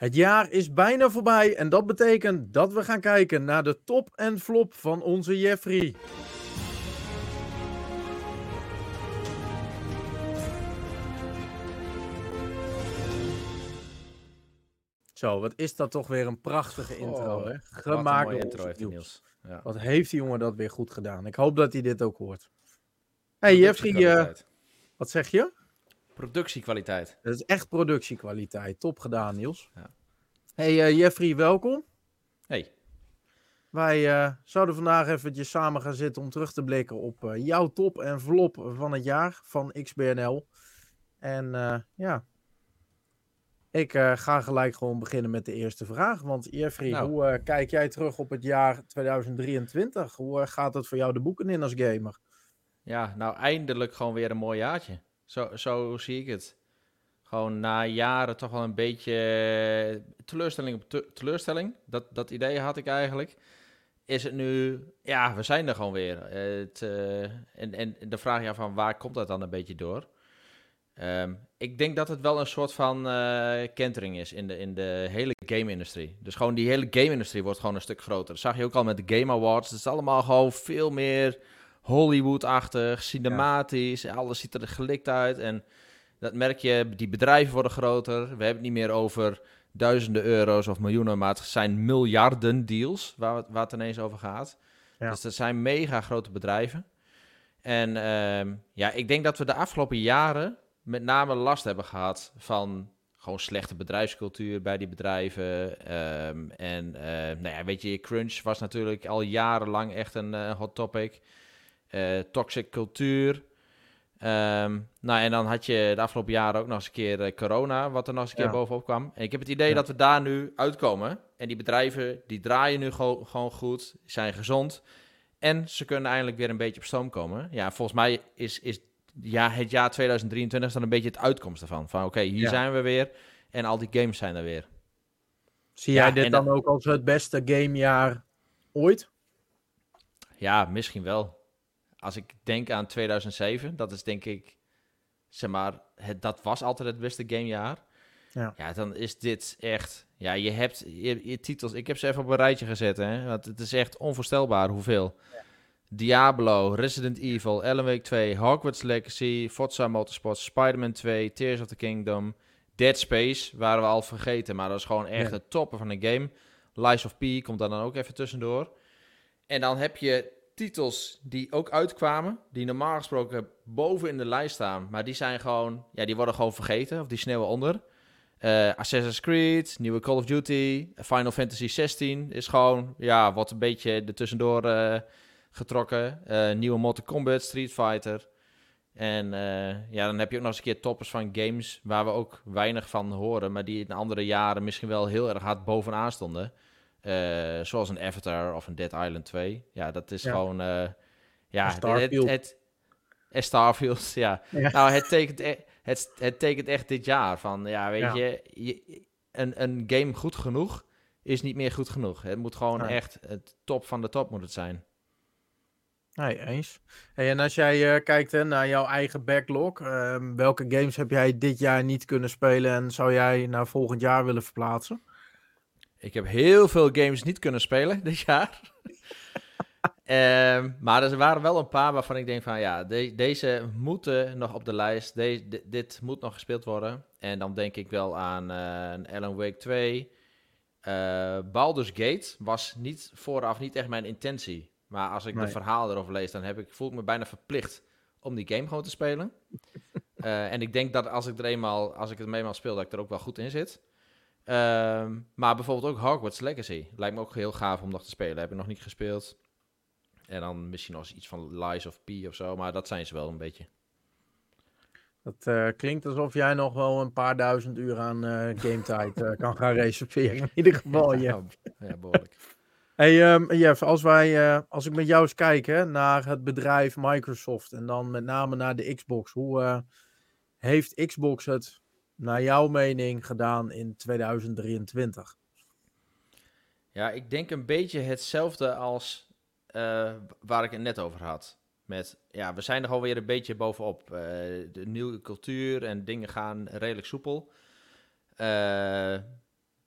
Het jaar is bijna voorbij en dat betekent dat we gaan kijken naar de top en flop van onze Jeffrey. Zo, wat is dat toch weer een prachtige intro, hè? Gemaakt door intro heeft Niels. Ja. Wat heeft die jongen dat weer goed gedaan. Ik hoop dat hij dit ook hoort. Hey Jeffrey, eh, wat zeg je? Productiekwaliteit. Dat is echt productiekwaliteit. Top gedaan, Niels. Ja. Hey eh, Jeffrey, welkom. Hey, Wij eh, zouden vandaag eventjes samen gaan zitten om terug te blikken op eh, jouw top en flop van het jaar van XBNL. En ja, ik ga gelijk gewoon beginnen met de eerste vraag. Want Jeffrey, Nou. hoe kijk jij terug op het jaar 2023? Hoe gaat het voor jou de boeken in als gamer? ja, nou eindelijk gewoon weer een mooi jaartje. Zo, zo zie ik het. Gewoon na jaren toch wel een beetje eh, teleurstelling op te- teleurstelling. Dat, dat idee had ik eigenlijk. Is het nu, ja, we zijn er gewoon weer. Eh, Het, eh, en, en de vraag ja van waar komt dat dan een beetje door? Ehm, ik denk dat het wel een soort van kentering is in de, in de hele game-industrie. Dus gewoon die hele game-industrie wordt gewoon een stuk groter. Dat zag je ook al met de Game Awards. Het is allemaal gewoon veel meer Hollywood-achtig, cinematisch. Alles ziet er gelikt uit. En dat merk je, die bedrijven worden groter. We hebben het niet meer over duizenden euro's of miljoenen, maar het zijn miljarden deals waar, het- waar het ineens over gaat. Ja. Dus dat zijn mega grote bedrijven. En ehm, ja, ik denk dat we de afgelopen jaren met name last hebben gehad van gewoon slechte bedrijfscultuur bij die bedrijven. Ehm, en eh, nou ja, weet je, crunch was natuurlijk al jarenlang echt een eh, hot topic. Eh, toxic cultuur. Ehm, nou, en dan had je de afgelopen jaren ook nog eens een keer eh, corona, wat er nog eens een Ja. keer bovenop kwam. En ik heb het idee Ja. dat we daar nu uitkomen. En die bedrijven, die draaien nu gewoon gewoon goed, zijn gezond. En ze kunnen eindelijk weer een beetje op stoom komen. Ja, volgens mij is, is ja, het jaar 2023 dan een beetje het uitkomst ervan. Van oké, hier Ja. zijn we weer. En al die games zijn er weer. Zie jij dit dan ook als het beste gamejaar ooit? Ja, misschien wel. Als ik denk aan 2007, dat is denk ik, zeg maar, het, dat was altijd het beste gamejaar. Ja. ja, dan is dit echt, ja, je hebt je, je titels, ik heb ze even op een rijtje gezet, hè, want het is echt onvoorstelbaar hoeveel. Diablo, Resident Evil, Alan Wake 2, Hogwarts Legacy, Forza Motorsport, Spider-Man 2, Tears of the Kingdom, Dead Space, waren we al vergeten, maar dat is gewoon echt Ja. het toppen van een game. Lies of P komt daar dan ook even tussendoor. En dan heb je titels die ook uitkwamen, die normaal gesproken boven in de lijst staan, maar die zijn gewoon, ja, die worden gewoon vergeten of die sneeuwen onder. Eh, Assassin's Creed, nieuwe Call of Duty, Final Fantasy 16 is gewoon, ja, wordt een beetje er tussendoor eh, getrokken. Eh, nieuwe Mortal Kombat, Street Fighter. En ja, dan heb je ook nog eens een keer toppers van games waar we ook weinig van horen, maar die in andere jaren misschien wel heel erg hard bovenaan stonden. Eh, zoals een Avatar of een Dead Island 2. Ja, dat is Ja. gewoon, eh, ja, Starfield. het, het, Starfield, ja. Ja. Nou, het tekent, e- het, het tekent echt dit jaar van, ja, weet Ja. je, je, een, een game goed genoeg is niet meer goed genoeg. Het moet gewoon echt het top van de top moet het zijn. Nee, eens. Hey, en als jij eh, kijkt hè, naar jouw eigen backlog, ehm, welke games heb jij dit jaar niet kunnen spelen en zou jij naar volgend jaar willen verplaatsen? Ik heb heel veel games niet kunnen spelen dit jaar. Ehm, maar er waren wel een paar waarvan ik denk van ja, de- deze moeten nog op de lijst. De- di- dit moet nog gespeeld worden. En dan denk ik wel aan een Alan Wake 2. Eh Baldur's Gate was niet vooraf niet echt mijn intentie. Maar als ik Nee. de verhaal erover lees, dan heb ik, voel ik me bijna verplicht om die game gewoon te spelen. Eh, en ik denk dat als ik er eenmaal, als ik het eenmaal speel, dat ik er ook wel goed in zit. Ehm, maar bijvoorbeeld ook Hogwarts Legacy. Lijkt me ook heel gaaf om nog te spelen. Heb ik nog niet gespeeld. En dan misschien eens iets van Lies of P of zo. Maar dat zijn ze wel een beetje. Dat eh, klinkt alsof jij nog wel een paar duizend uur aan eh gametijd eh, kan gaan reserveren. In ieder geval, ja. ja, behoorlijk. Hey ehm, Jeff, als, wij, als ik met jou eens kijk hè, naar het bedrijf Microsoft en dan met name naar de Xbox. Hoe heeft Xbox het, naar jouw mening, gedaan in 2023? Ja, ik denk een beetje hetzelfde als eh, waar ik het net over had. Met, ja, we zijn er gewoon weer een beetje bovenop. Eh, de nieuwe cultuur en dingen gaan redelijk soepel. Eh,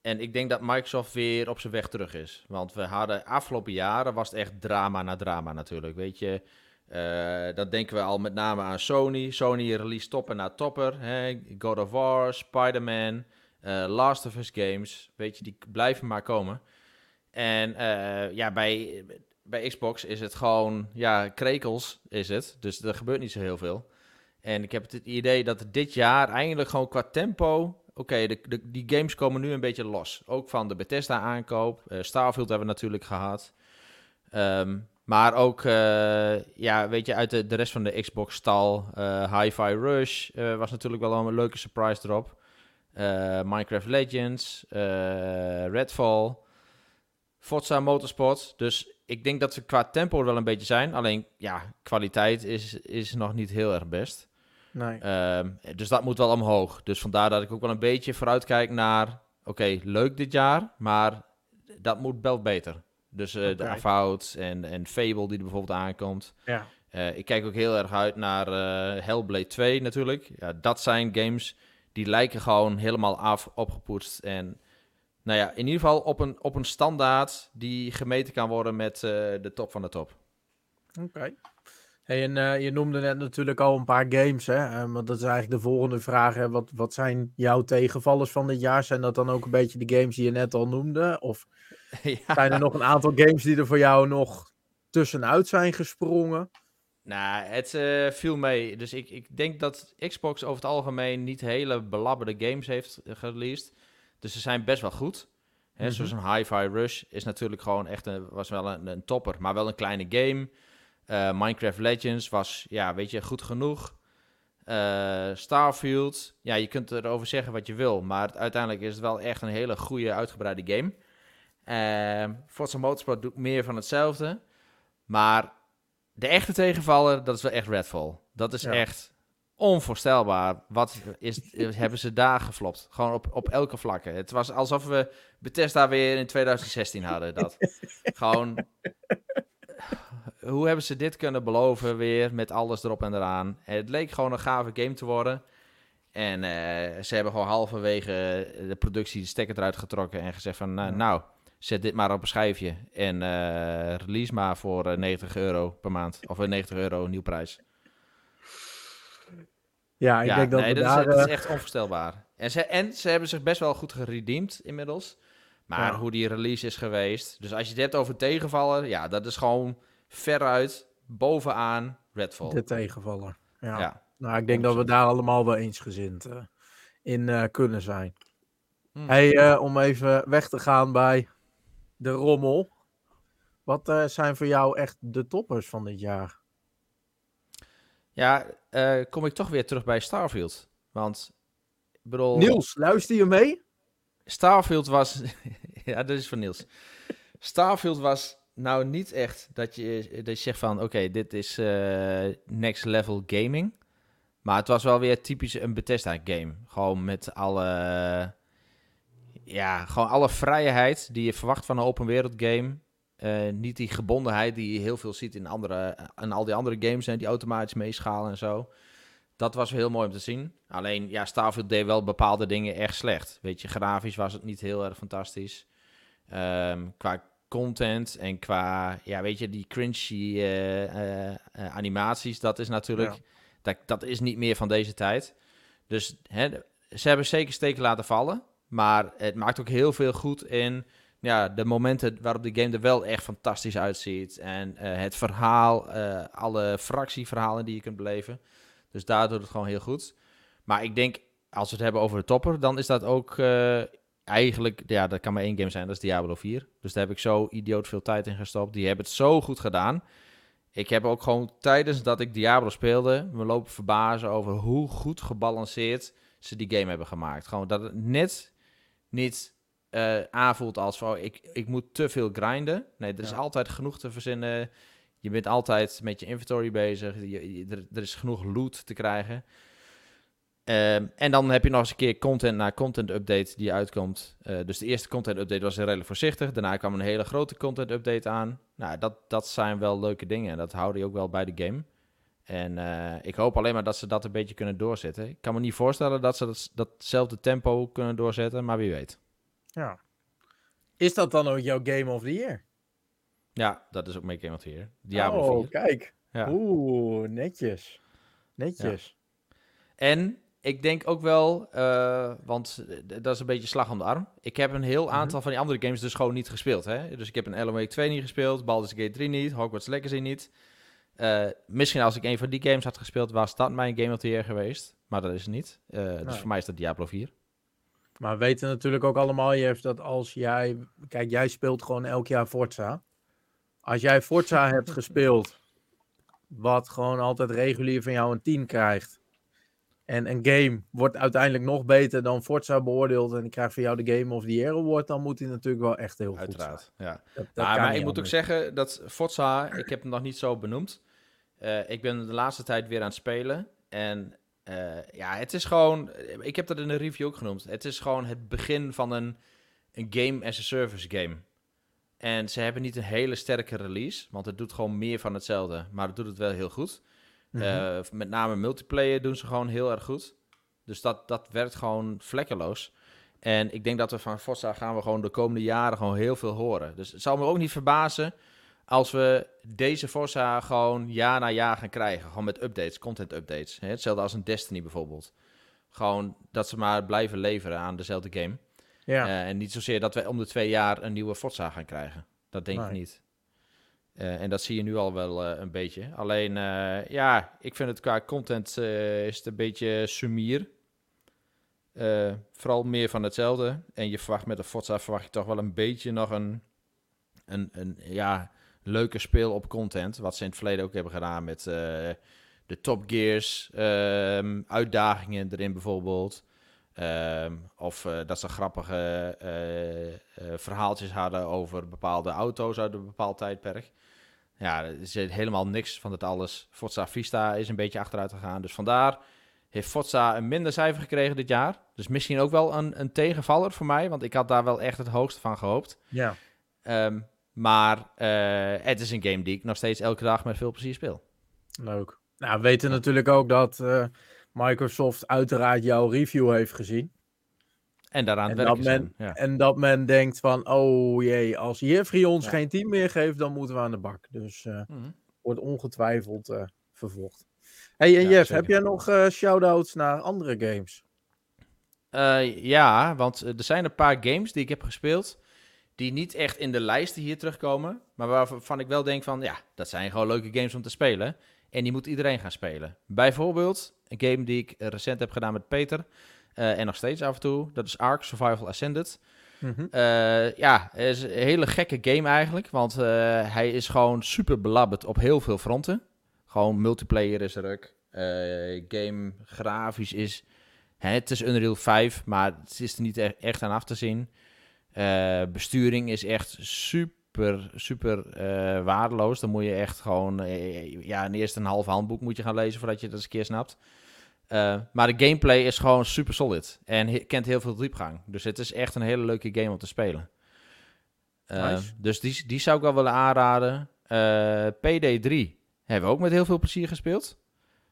en ik denk dat Microsoft weer op zijn weg terug is. Want we hadden afgelopen jaren was het echt drama na drama natuurlijk. Weet je, uh, dan denken we al met name aan Sony. Sony release topper na topper. Hè? God of War, Spider-Man, uh, Last of Us games. Weet je, die blijven maar komen. En uh, ja, bij, bij Xbox is het gewoon, ja, krekels is het. Dus er gebeurt niet zo heel veel. En ik heb het idee dat dit jaar eigenlijk gewoon qua tempo oké, die games komen nu een beetje los. Ook van de Bethesda-aankoop. Starfield hebben we natuurlijk gehad. Um, maar ook, uh, ja, weet je, uit de, de rest van de Xbox-stal. Uh, Hi-Fi Rush was natuurlijk wel een leuke surprise erop. Minecraft Legends, Redfall, Forza Motorsport. Dus ik denk dat we qua tempo wel een beetje zijn. Alleen, ja, kwaliteit is, is nog niet heel erg best. Nee. Ehm, dus dat moet wel omhoog. Dus vandaar dat ik ook wel een beetje vooruitkijk naar... Oké, leuk dit jaar, maar dat moet wel beter. Dus uh, de Avowed en, en Fable die er bijvoorbeeld aankomt. Ja. Uh, ik kijk ook heel erg uit naar uh, Hellblade 2 natuurlijk. Ja, dat zijn games die lijken gewoon helemaal af, opgepoetst. En nou ja, in ieder geval op een, op een standaard die gemeten kan worden met de top van de top. Oké. Hey, en je noemde net natuurlijk al een paar games, hè? Maar dat is eigenlijk de volgende vraag. Hè? Wat, wat zijn jouw tegenvallers van dit jaar? Zijn dat dan ook een beetje de games die je net al noemde? Of ja. zijn er nog een aantal games die er voor jou nog tussenuit zijn gesprongen? Nou, het uh, viel mee. Dus ik, ik denk dat Xbox over het algemeen niet hele belabberde games heeft gereleased. Dus ze zijn best wel goed. Hè, mm -hmm. Zoals een Hi-Fi Rush is natuurlijk gewoon echt een, was wel een, een topper, maar wel een kleine game. Uh, Minecraft Legends was, ja, weet je, goed genoeg. Uh, Starfield, ja, je kunt erover zeggen wat je wil, maar uiteindelijk is het wel echt een hele goede, uitgebreide game. Uh, Forza Motorsport doet meer van hetzelfde, maar de echte tegenvaller, dat is wel echt Redfall. Dat is ja. echt onvoorstelbaar. Wat is, hebben ze daar geflopt? Gewoon op, op elke vlakke. Het was alsof we Bethesda weer in 2016 hadden. Dat. Gewoon hoe hebben ze dit kunnen beloven weer met alles erop en eraan? Het leek gewoon een gave game te worden. En uh, ze hebben gewoon halverwege de productie de stekker eruit getrokken en gezegd van... Uh, nou, zet dit maar op een schijfje en uh, release maar voor 90 euro per maand. Of 90 euro nieuwprijs. Ja, ik ja, denk dat nee, dat, daar, is, dat is echt onvoorstelbaar. En ze, en ze hebben zich best wel goed geredeemd inmiddels. Maar ja. hoe die release is geweest... Dus als je het hebt over tegenvallen, ja, dat is gewoon veruit bovenaan Redfall. De tegenvaller. Ja. ja. Nou, ik denk dat we daar allemaal wel eensgezind in kunnen zijn. Hmm. Hey, om even weg te gaan bij de rommel. Wat zijn voor jou echt de toppers van dit jaar? Ja, kom ik toch weer terug bij Starfield. Want, bedoel... Niels, luister je mee? Starfield was... ja, dat is van Niels. Starfield was nou niet echt dat je, dat je zegt van... oké, dit is uh, next level gaming. Maar het was wel weer typisch een Bethesda game. Gewoon met alle... Ja, gewoon alle vrijheid die je verwacht van een open wereld game. Uh, niet die gebondenheid die je heel veel ziet in, andere, in al die andere games... en die automatisch meeschalen en zo. Dat was heel mooi om te zien. Alleen, ja, Starfield deed wel bepaalde dingen echt slecht. Weet je, grafisch was het niet heel erg fantastisch. Um, qua content en qua, ja, weet je, die cringy uh, uh, animaties, dat is natuurlijk, dat, dat is niet meer van deze tijd. Dus hè, ze hebben zeker steken laten vallen, maar het maakt ook heel veel goed in ja, de momenten waarop de game er wel echt fantastisch uitziet. En het verhaal, alle fractieverhalen die je kunt beleven. Dus daar doet het gewoon heel goed. Maar ik denk, als we het hebben over de topper, dan is dat ook eigenlijk, ja, dat kan maar één game zijn, dat is Diablo 4. Dus daar heb ik zo idioot veel tijd in gestopt. Die hebben het zo goed gedaan. Ik heb ook gewoon tijdens dat ik Diablo speelde, me lopen verbazen over hoe goed gebalanceerd ze die game hebben gemaakt. Gewoon dat het net niet uh, aanvoelt als van, oh, ik, ik moet te veel grinden. Nee, er is altijd genoeg te verzinnen. Je bent altijd met je inventory bezig. Je, er, er is genoeg loot te krijgen. Um, en dan heb je nog eens een keer content na content update die uitkomt. Uh, dus de eerste content update was redelijk voorzichtig. Daarna kwam een hele grote content update aan. Nou, dat, dat zijn wel leuke dingen. En dat houden je ook wel bij de game. En uh, ik hoop alleen maar dat ze dat een beetje kunnen doorzetten. Ik kan me niet voorstellen dat ze dat, datzelfde tempo kunnen doorzetten, maar wie weet. Ja. Is dat dan ook jouw Game of the Year? Ja, dat is ook mijn Game of the Year. Diablo oh, 4. kijk. Ja. Oeh, netjes. Netjes. En ik denk ook wel, eh, want eh, dat is een beetje slag om de arm. Ik heb een heel Mhm. aantal van die andere games dus gewoon niet gespeeld. Hè? Dus ik heb een Wake 2 niet gespeeld, Baldur's Gate 3 niet, Hogwarts Legacy niet. Eh, misschien als ik een van die games had gespeeld, was dat mijn Game of the Year geweest. Maar dat is het niet. Eh, Dus voor mij is dat Diablo 4. Maar we weten natuurlijk ook allemaal, Jeff, dat als jij... Kijk, jij speelt gewoon elk jaar Forza. Als jij Forza hebt gespeeld, wat gewoon altijd regulier van jou een 10 krijgt. En een game wordt uiteindelijk nog beter dan Forza beoordeeld. En die krijgt van jou de Game of the Year Award. Dan moet hij natuurlijk wel echt heel goed. Ja. zijn. Dat, dat Nou, maar ik moet ook zeggen dat Forza, ik heb hem nog niet zo benoemd. Eh, ik ben de laatste tijd weer aan het spelen. En eh, ja, het is gewoon, ik heb dat in een review ook genoemd. Het is gewoon het begin van een, een game as a service game. En ze hebben niet een hele sterke release, want het doet gewoon meer van hetzelfde. Maar het doet het wel heel goed. Mhm. Eh, met name multiplayer doen ze gewoon heel erg goed. Dus dat, dat werkt gewoon vlekkeloos. En ik denk dat we van Forza gaan we gewoon de komende jaren gewoon heel veel horen. Dus het zal me ook niet verbazen als we deze Forza gewoon jaar na jaar gaan krijgen. Gewoon met updates, content updates. Hetzelfde als een Destiny bijvoorbeeld. Gewoon dat ze maar blijven leveren aan dezelfde game. ja. Eh, en niet zozeer dat we om de twee jaar een nieuwe Forza gaan krijgen. Dat denk ik niet. Eh, en dat zie je nu al wel eh, een beetje. Alleen, eh, ja, ik vind het qua content is het een beetje sumier. Vooral meer van hetzelfde. En je verwacht met de Forza verwacht je toch wel een beetje nog een, een, een ja, leuke speel op content. Wat ze in het verleden ook hebben gedaan met de Top Gears, ehm, uitdagingen erin bijvoorbeeld. Ehm, of eh, dat ze grappige eh, eh, verhaaltjes hadden over bepaalde auto's uit een bepaald tijdperk. Ja, er zit helemaal niks van dat alles. Forza Vista is een beetje achteruit gegaan. Dus vandaar heeft Forza een minder cijfer gekregen dit jaar. Dus misschien ook wel een, een tegenvaller voor mij. Want ik had daar wel echt het hoogste van gehoopt. ja. Ehm, maar het is een game die ik nog steeds elke dag met veel plezier speel. Leuk. Nou, we weten natuurlijk ook dat Microsoft uiteraard jouw review heeft gezien. En daaraan En dat. Ja. En dat men denkt van, oh jee, als Jeffrey ons Ja. geen team meer geeft, dan moeten we aan de bak. Dus eh, Mhm. wordt ongetwijfeld eh, vervolgd. hey, en Ja, Jeff, zeker. heb jij nog eh shout-outs naar andere games? Ja, want er zijn een paar games die ik heb gespeeld. Die niet echt in de lijsten hier terugkomen. Maar waarvan ik wel denk van, ja, dat zijn gewoon leuke games om te spelen. En die moet iedereen gaan spelen. Bijvoorbeeld een game die ik eh, recent heb gedaan met Peter. eh, en nog steeds af en toe. Dat is Ark Survival Ascended. Mhm. Eh, ja, het is een hele gekke game eigenlijk. Want hij is gewoon super belabberd op heel veel fronten. Gewoon multiplayer is er ook. Game grafisch is... Hè, het is Unreal 5, maar het is er niet e- echt aan af te zien. Besturing is echt super, super eh, waardeloos. Dan moet je echt gewoon... eh, ja, een eerste een half handboek moet je gaan lezen voordat je het eens een keer snapt. Eh, maar de gameplay is gewoon super solid. En he- kent heel veel diepgang. Dus het is echt een hele leuke game om te spelen. Nice. Dus die, die zou ik wel willen aanraden. Eh, PD3 hebben we ook met heel veel plezier gespeeld.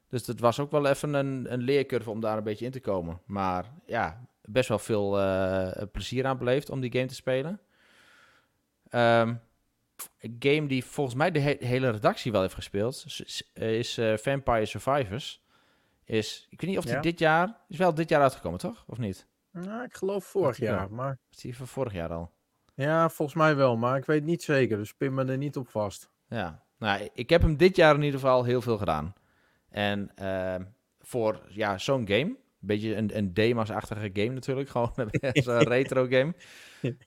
Dus dat was ook wel even een, een leercurve om daar een beetje in te komen. Maar ja, best wel veel plezier aan beleefd om die game te spelen. Ehm, een game die volgens mij de he- hele redactie wel heeft gespeeld, is, eh, Vampire Survivors. Is, ik weet niet of die Ja. dit jaar, is wel dit jaar uitgekomen, toch? Of niet? Nou, ik geloof vorig wel. jaar, maar Is die van vorig jaar al? ja, volgens mij wel, maar ik weet niet zeker, dus pin me er niet op vast. Ja, nou, ik heb hem dit jaar in ieder geval heel veel gedaan. En ehm, voor ja, zo'n game, beetje een, een Demas-achtige game natuurlijk, gewoon zo'n retro game,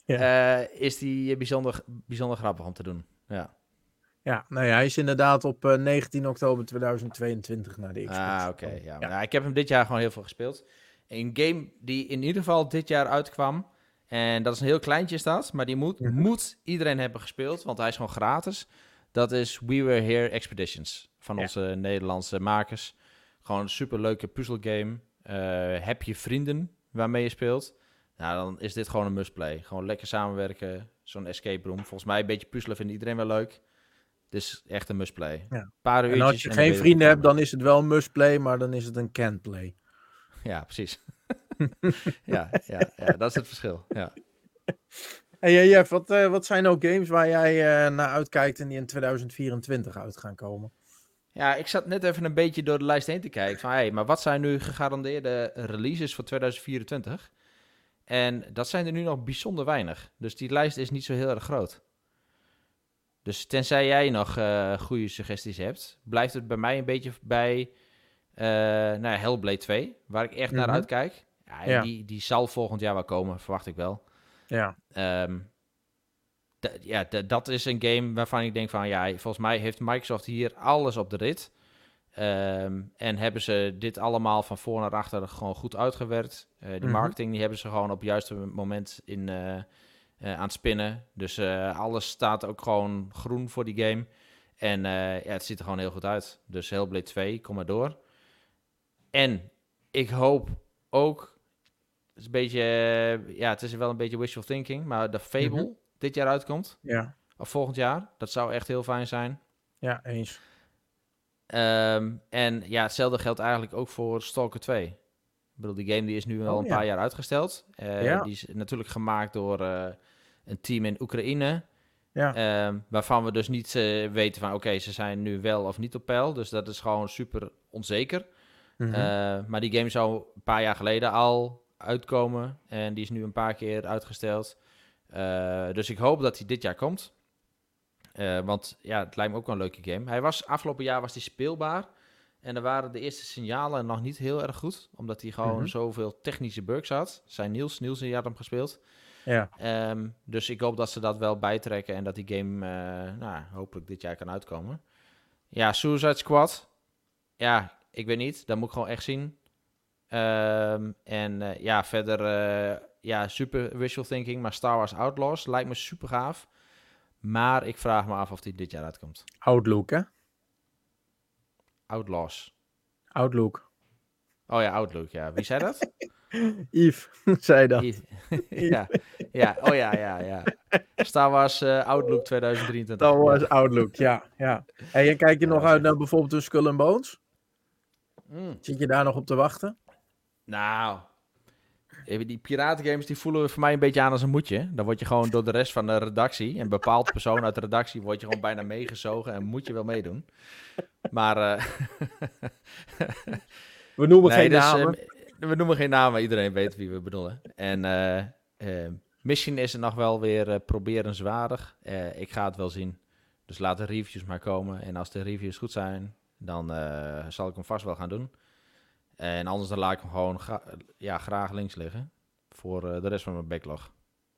eh, is die bijzonder, bijzonder grappig om te doen. Ja, Ja, nou ja, hij is inderdaad op eh, 19 oktober 2022 naar de Xbox. ah, oké. gekomen. ja. Ja. Nou, ik heb hem dit jaar gewoon heel veel gespeeld. Een game die in ieder geval dit jaar uitkwam, en dat is een heel kleintje is dat, maar die moet, Mhm. moet iedereen hebben gespeeld, want hij is gewoon gratis. Dat is We Were Here Expeditions van Ja. onze Nederlandse makers. Gewoon een superleuke puzzelgame. Eh heb je vrienden waarmee je speelt? Nou, dan is dit gewoon een must-play. Gewoon lekker samenwerken, zo'n escape room. Volgens mij een beetje puzzelen vindt iedereen wel leuk. Dus echt een must-play. Ja. Paar En als je en geen vrienden hebt, dan is het wel een must-play, maar dan is het een can-play. Ja, precies. ja, ja, ja, dat is het verschil. Ja. Hey eh, Jeff, wat, uh, wat zijn ook games waar jij uh, naar uitkijkt en die in 2024 uit gaan komen? Ja, ik zat net even een beetje door de lijst heen te kijken. Van, hey, maar wat zijn nu gegarandeerde releases voor 2024? En dat zijn er nu nog bijzonder weinig. Dus die lijst is niet zo heel erg groot. Dus tenzij jij nog uh, goede suggesties hebt, blijft het bij mij een beetje bij uh, nou, Hellblade 2, waar ik echt naar Mhm. uitkijk. Ja. Die, die zal volgend jaar wel komen, verwacht ik wel. Ja. D- ja, dat is een game waarvan ik denk van, ja, volgens mij heeft Microsoft hier alles op de rit. Ehm, en hebben ze dit allemaal van voor naar achter gewoon goed uitgewerkt. Eh, die Mhm. marketing die hebben ze gewoon op het juiste moment in, eh, aan het spinnen. Dus alles staat ook gewoon groen voor die game. En ja, het ziet er gewoon heel goed uit. Dus Hellblade 2, kom maar door. En ik hoop ook, het is een beetje, ja, het is wel een beetje wishful thinking, maar de Fable Mhm. Dit jaar uitkomt, Ja. of volgend jaar, dat zou echt heel fijn zijn. Ja, eens. Ehm, en ja, hetzelfde geldt eigenlijk ook voor Stalker 2. Ik bedoel, die game die is nu wel Oh, een ja. paar jaar uitgesteld. Eh, Ja. Die is natuurlijk gemaakt door eh, een team in Oekraïne. Ja. Ehm, waarvan we dus niet eh, weten van oké, ze zijn nu wel of niet op peil. Dus dat is gewoon super onzeker. Mhm. Maar die game zou een paar jaar geleden al uitkomen. En die is nu een paar keer uitgesteld. Eh, dus ik hoop dat hij dit jaar komt. Eh, want ja, het lijkt me ook wel een leuke game. Hij was, afgelopen jaar was hij speelbaar. En er waren de eerste signalen nog niet heel erg goed. Omdat hij gewoon Mhm. zoveel technische bugs had. Zijn Niels, Niels die had hem gespeeld. ja. Ehm, dus ik hoop dat ze dat wel bijtrekken. En dat die game eh, nou, hopelijk dit jaar kan uitkomen. Ja, Suicide Squad. Ja, ik weet niet. Dat moet ik gewoon echt zien. Ehm, en ja, verder, ja, super visual thinking. Maar Star Wars Outlaws lijkt me super gaaf. Maar ik vraag me af of die dit jaar uitkomt. Outlook, hè? Outlaws. Outlook. Oh ja, Outlook, ja. Wie zei dat? Yves zei dat. Ja, ja, oh ja, ja, ja. Star Wars eh, Outlook 2023. Dat was Ja. Outlook, ja. ja. Hey, en kijk je Ja, nog uit echt- naar bijvoorbeeld een Skull and Bones? Mm. Zit je daar nog op te wachten? Nou, die piratengames die voelen voor mij een beetje aan als een moedje. Dan word je gewoon door de rest van de redactie, een bepaald persoon uit de redactie, word je gewoon bijna meegezogen en moet je wel meedoen. Maar eh, We noemen nee, geen dus, namen. eh, we noemen geen namen, iedereen weet wie we bedoelen. En eh, misschien is het nog wel weer eh, proberenswaardig. Ik ga het wel zien. Dus laat de reviews maar komen. En als de reviews goed zijn, dan zal ik hem vast wel gaan doen. En anders dan laat ik hem gewoon gra- ja, graag links liggen. Voor eh, de rest van mijn backlog.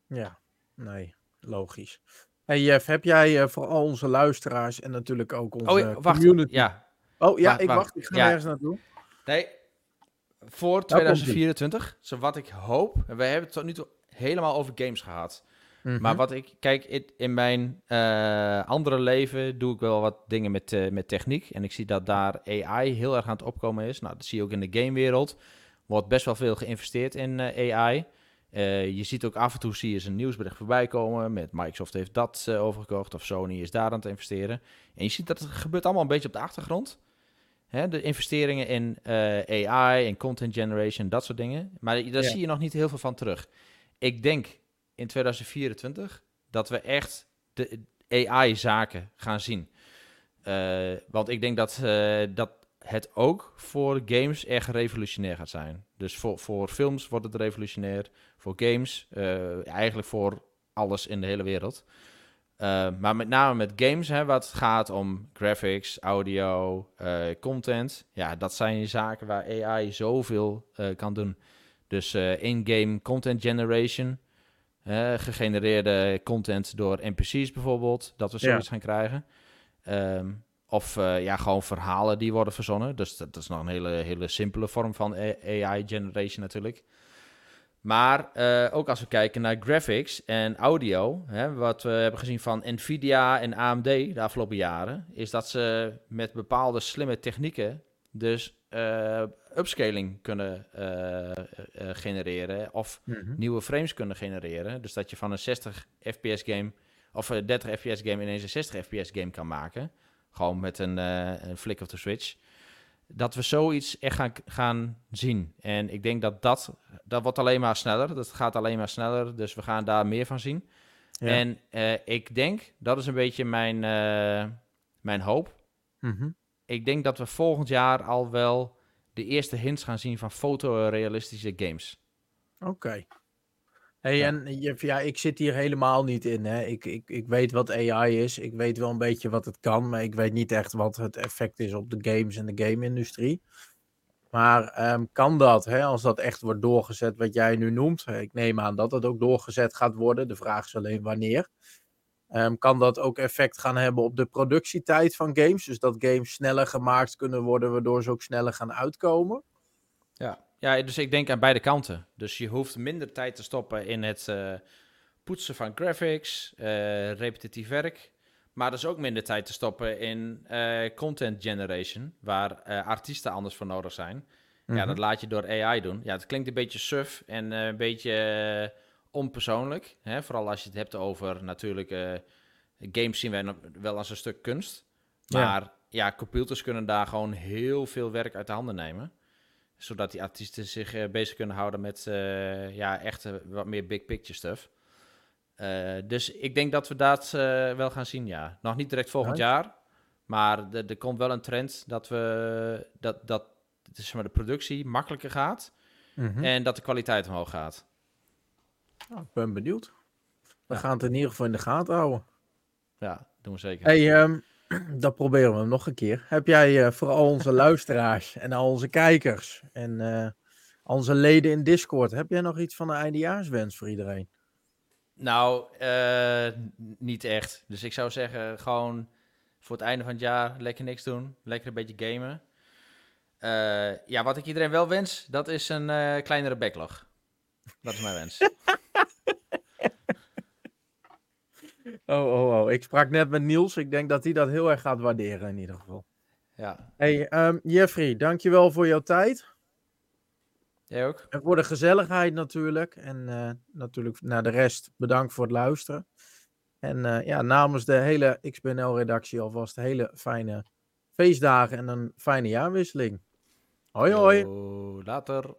Ja, nee, logisch. Hey Jeff, heb jij eh, voor al onze luisteraars en natuurlijk ook onze Oh, ja, wacht. community... Ja, Oh ja, Wacht, ik wacht. wacht. Ik ga Ja. nergens naartoe. nee. Voor 2024, zo wat ik hoop. En we hebben het tot nu toe helemaal over games gehad. Mhm. Maar wat ik, kijk, in, in mijn eh, andere leven doe ik wel wat dingen met, eh, met techniek. En ik zie dat daar AI heel erg aan het opkomen is. Nou, dat zie je ook in de gamewereld. Wordt best wel veel geïnvesteerd in eh, AI. Je ziet ook af en toe zie je een nieuwsbericht voorbij komen met Microsoft heeft dat overgekocht of Sony is daar aan het investeren. En je ziet dat het gebeurt allemaal een beetje op de achtergrond. Hè, de investeringen in AI en content generation, dat soort dingen. Maar daar Ja. zie je nog niet heel veel van terug. Ik denk in 2024 dat we echt de AI-zaken gaan zien. Eh, want ik denk dat, eh, dat het ook voor games echt revolutionair gaat zijn. Dus voor, voor films wordt het revolutionair. Voor games, eh, eigenlijk voor alles in de hele wereld. Maar met name met games, hè, wat gaat om graphics, audio, content. Ja, dat zijn zaken waar AI zoveel kan doen. Dus in-game content generation, eh, gegenereerde content door NPC's bijvoorbeeld, dat we Ja. zoiets gaan krijgen. Ehm, of eh, ja, gewoon verhalen die worden verzonnen. Dus dat, dat is nog een hele, hele simpele vorm van AI generation natuurlijk. Maar eh, ook als we kijken naar graphics en audio, hè, wat we hebben gezien van Nvidia en AMD de afgelopen jaren, is dat ze met bepaalde slimme technieken dus eh, upscaling kunnen eh, eh, genereren of Mhm. nieuwe frames kunnen genereren. Dus dat je van een 60 fps game of een 30 fps game ineens een 60 fps game kan maken. Gewoon met een, een flick of the switch. dat we zoiets echt gaan, gaan zien. En ik denk dat dat, dat wordt alleen maar sneller. Dat gaat alleen maar sneller, dus we gaan daar meer van zien. Ja. En ik denk, dat is een beetje mijn, mijn hoop. Mhm. Ik denk dat we volgend jaar al wel de eerste hints gaan zien van fotorealistische games. Oké. Hey, Ja. en je, ja, ik zit hier helemaal niet in. Hè. Ik, ik, ik weet wat AI is. Ik weet wel een beetje wat het kan. Maar ik weet niet echt wat het effect is op de games en de game-industrie. Maar ehm, kan dat, hè, als dat echt wordt doorgezet, wat jij nu noemt? Ik neem aan dat het ook doorgezet gaat worden. De vraag is alleen wanneer. Ehm, kan dat ook effect gaan hebben op de productietijd van games? Dus dat games sneller gemaakt kunnen worden, waardoor ze ook sneller gaan uitkomen? Ja. ja, dus ik denk aan beide kanten. Dus je hoeft minder tijd te stoppen in het eh, poetsen van graphics, eh, repetitief werk. Maar dus ook minder tijd te stoppen in eh, content generation, waar artiesten anders voor nodig zijn. Ja, Mhm. dat laat je door AI doen. Ja, het klinkt een beetje suf en een beetje onpersoonlijk. Hè? Vooral als je het hebt over natuurlijk... eh, games zien wij wel als een stuk kunst. Maar ja, computers kunnen daar gewoon heel veel werk uit de handen nemen. Zodat die artiesten zich eh, bezig kunnen houden met eh, ja, echt wat meer big picture stuff. Dus ik denk dat we dat wel gaan zien, ja. Nog niet direct volgend jaar. Maar er komt wel een trend dat, we, dat, dat zeg maar, de productie makkelijker gaat. Mhm. En dat de kwaliteit omhoog gaat. Nou, ik ben benieuwd. We Ja. gaan het in ieder geval in de gaten houden. Ja, doen we zeker. Hey, ehm, dat proberen we nog een keer. Heb jij eh, voor al onze luisteraars en al onze kijkers en eh, onze leden in Discord, heb jij nog iets van een eindejaarswens voor iedereen? Nou, eh, niet echt. Dus ik zou zeggen, gewoon voor het einde van het jaar lekker niks doen. Lekker een beetje gamen. Ja, wat ik iedereen wel wens, dat is een kleinere backlog. Dat is mijn wens. Oh, oh, oh. Ik sprak net met Niels. Ik denk dat hij dat heel erg gaat waarderen in ieder geval. ja, Hey, ehm, Jeffrey, dankjewel voor jouw tijd. jij ook? En voor de gezelligheid natuurlijk. En eh, natuurlijk naar de rest, bedankt voor het luisteren. En eh, ja, namens de hele XBNL-redactie alvast hele fijne feestdagen en een fijne jaarwisseling. Hoi, hoi. Yo, later.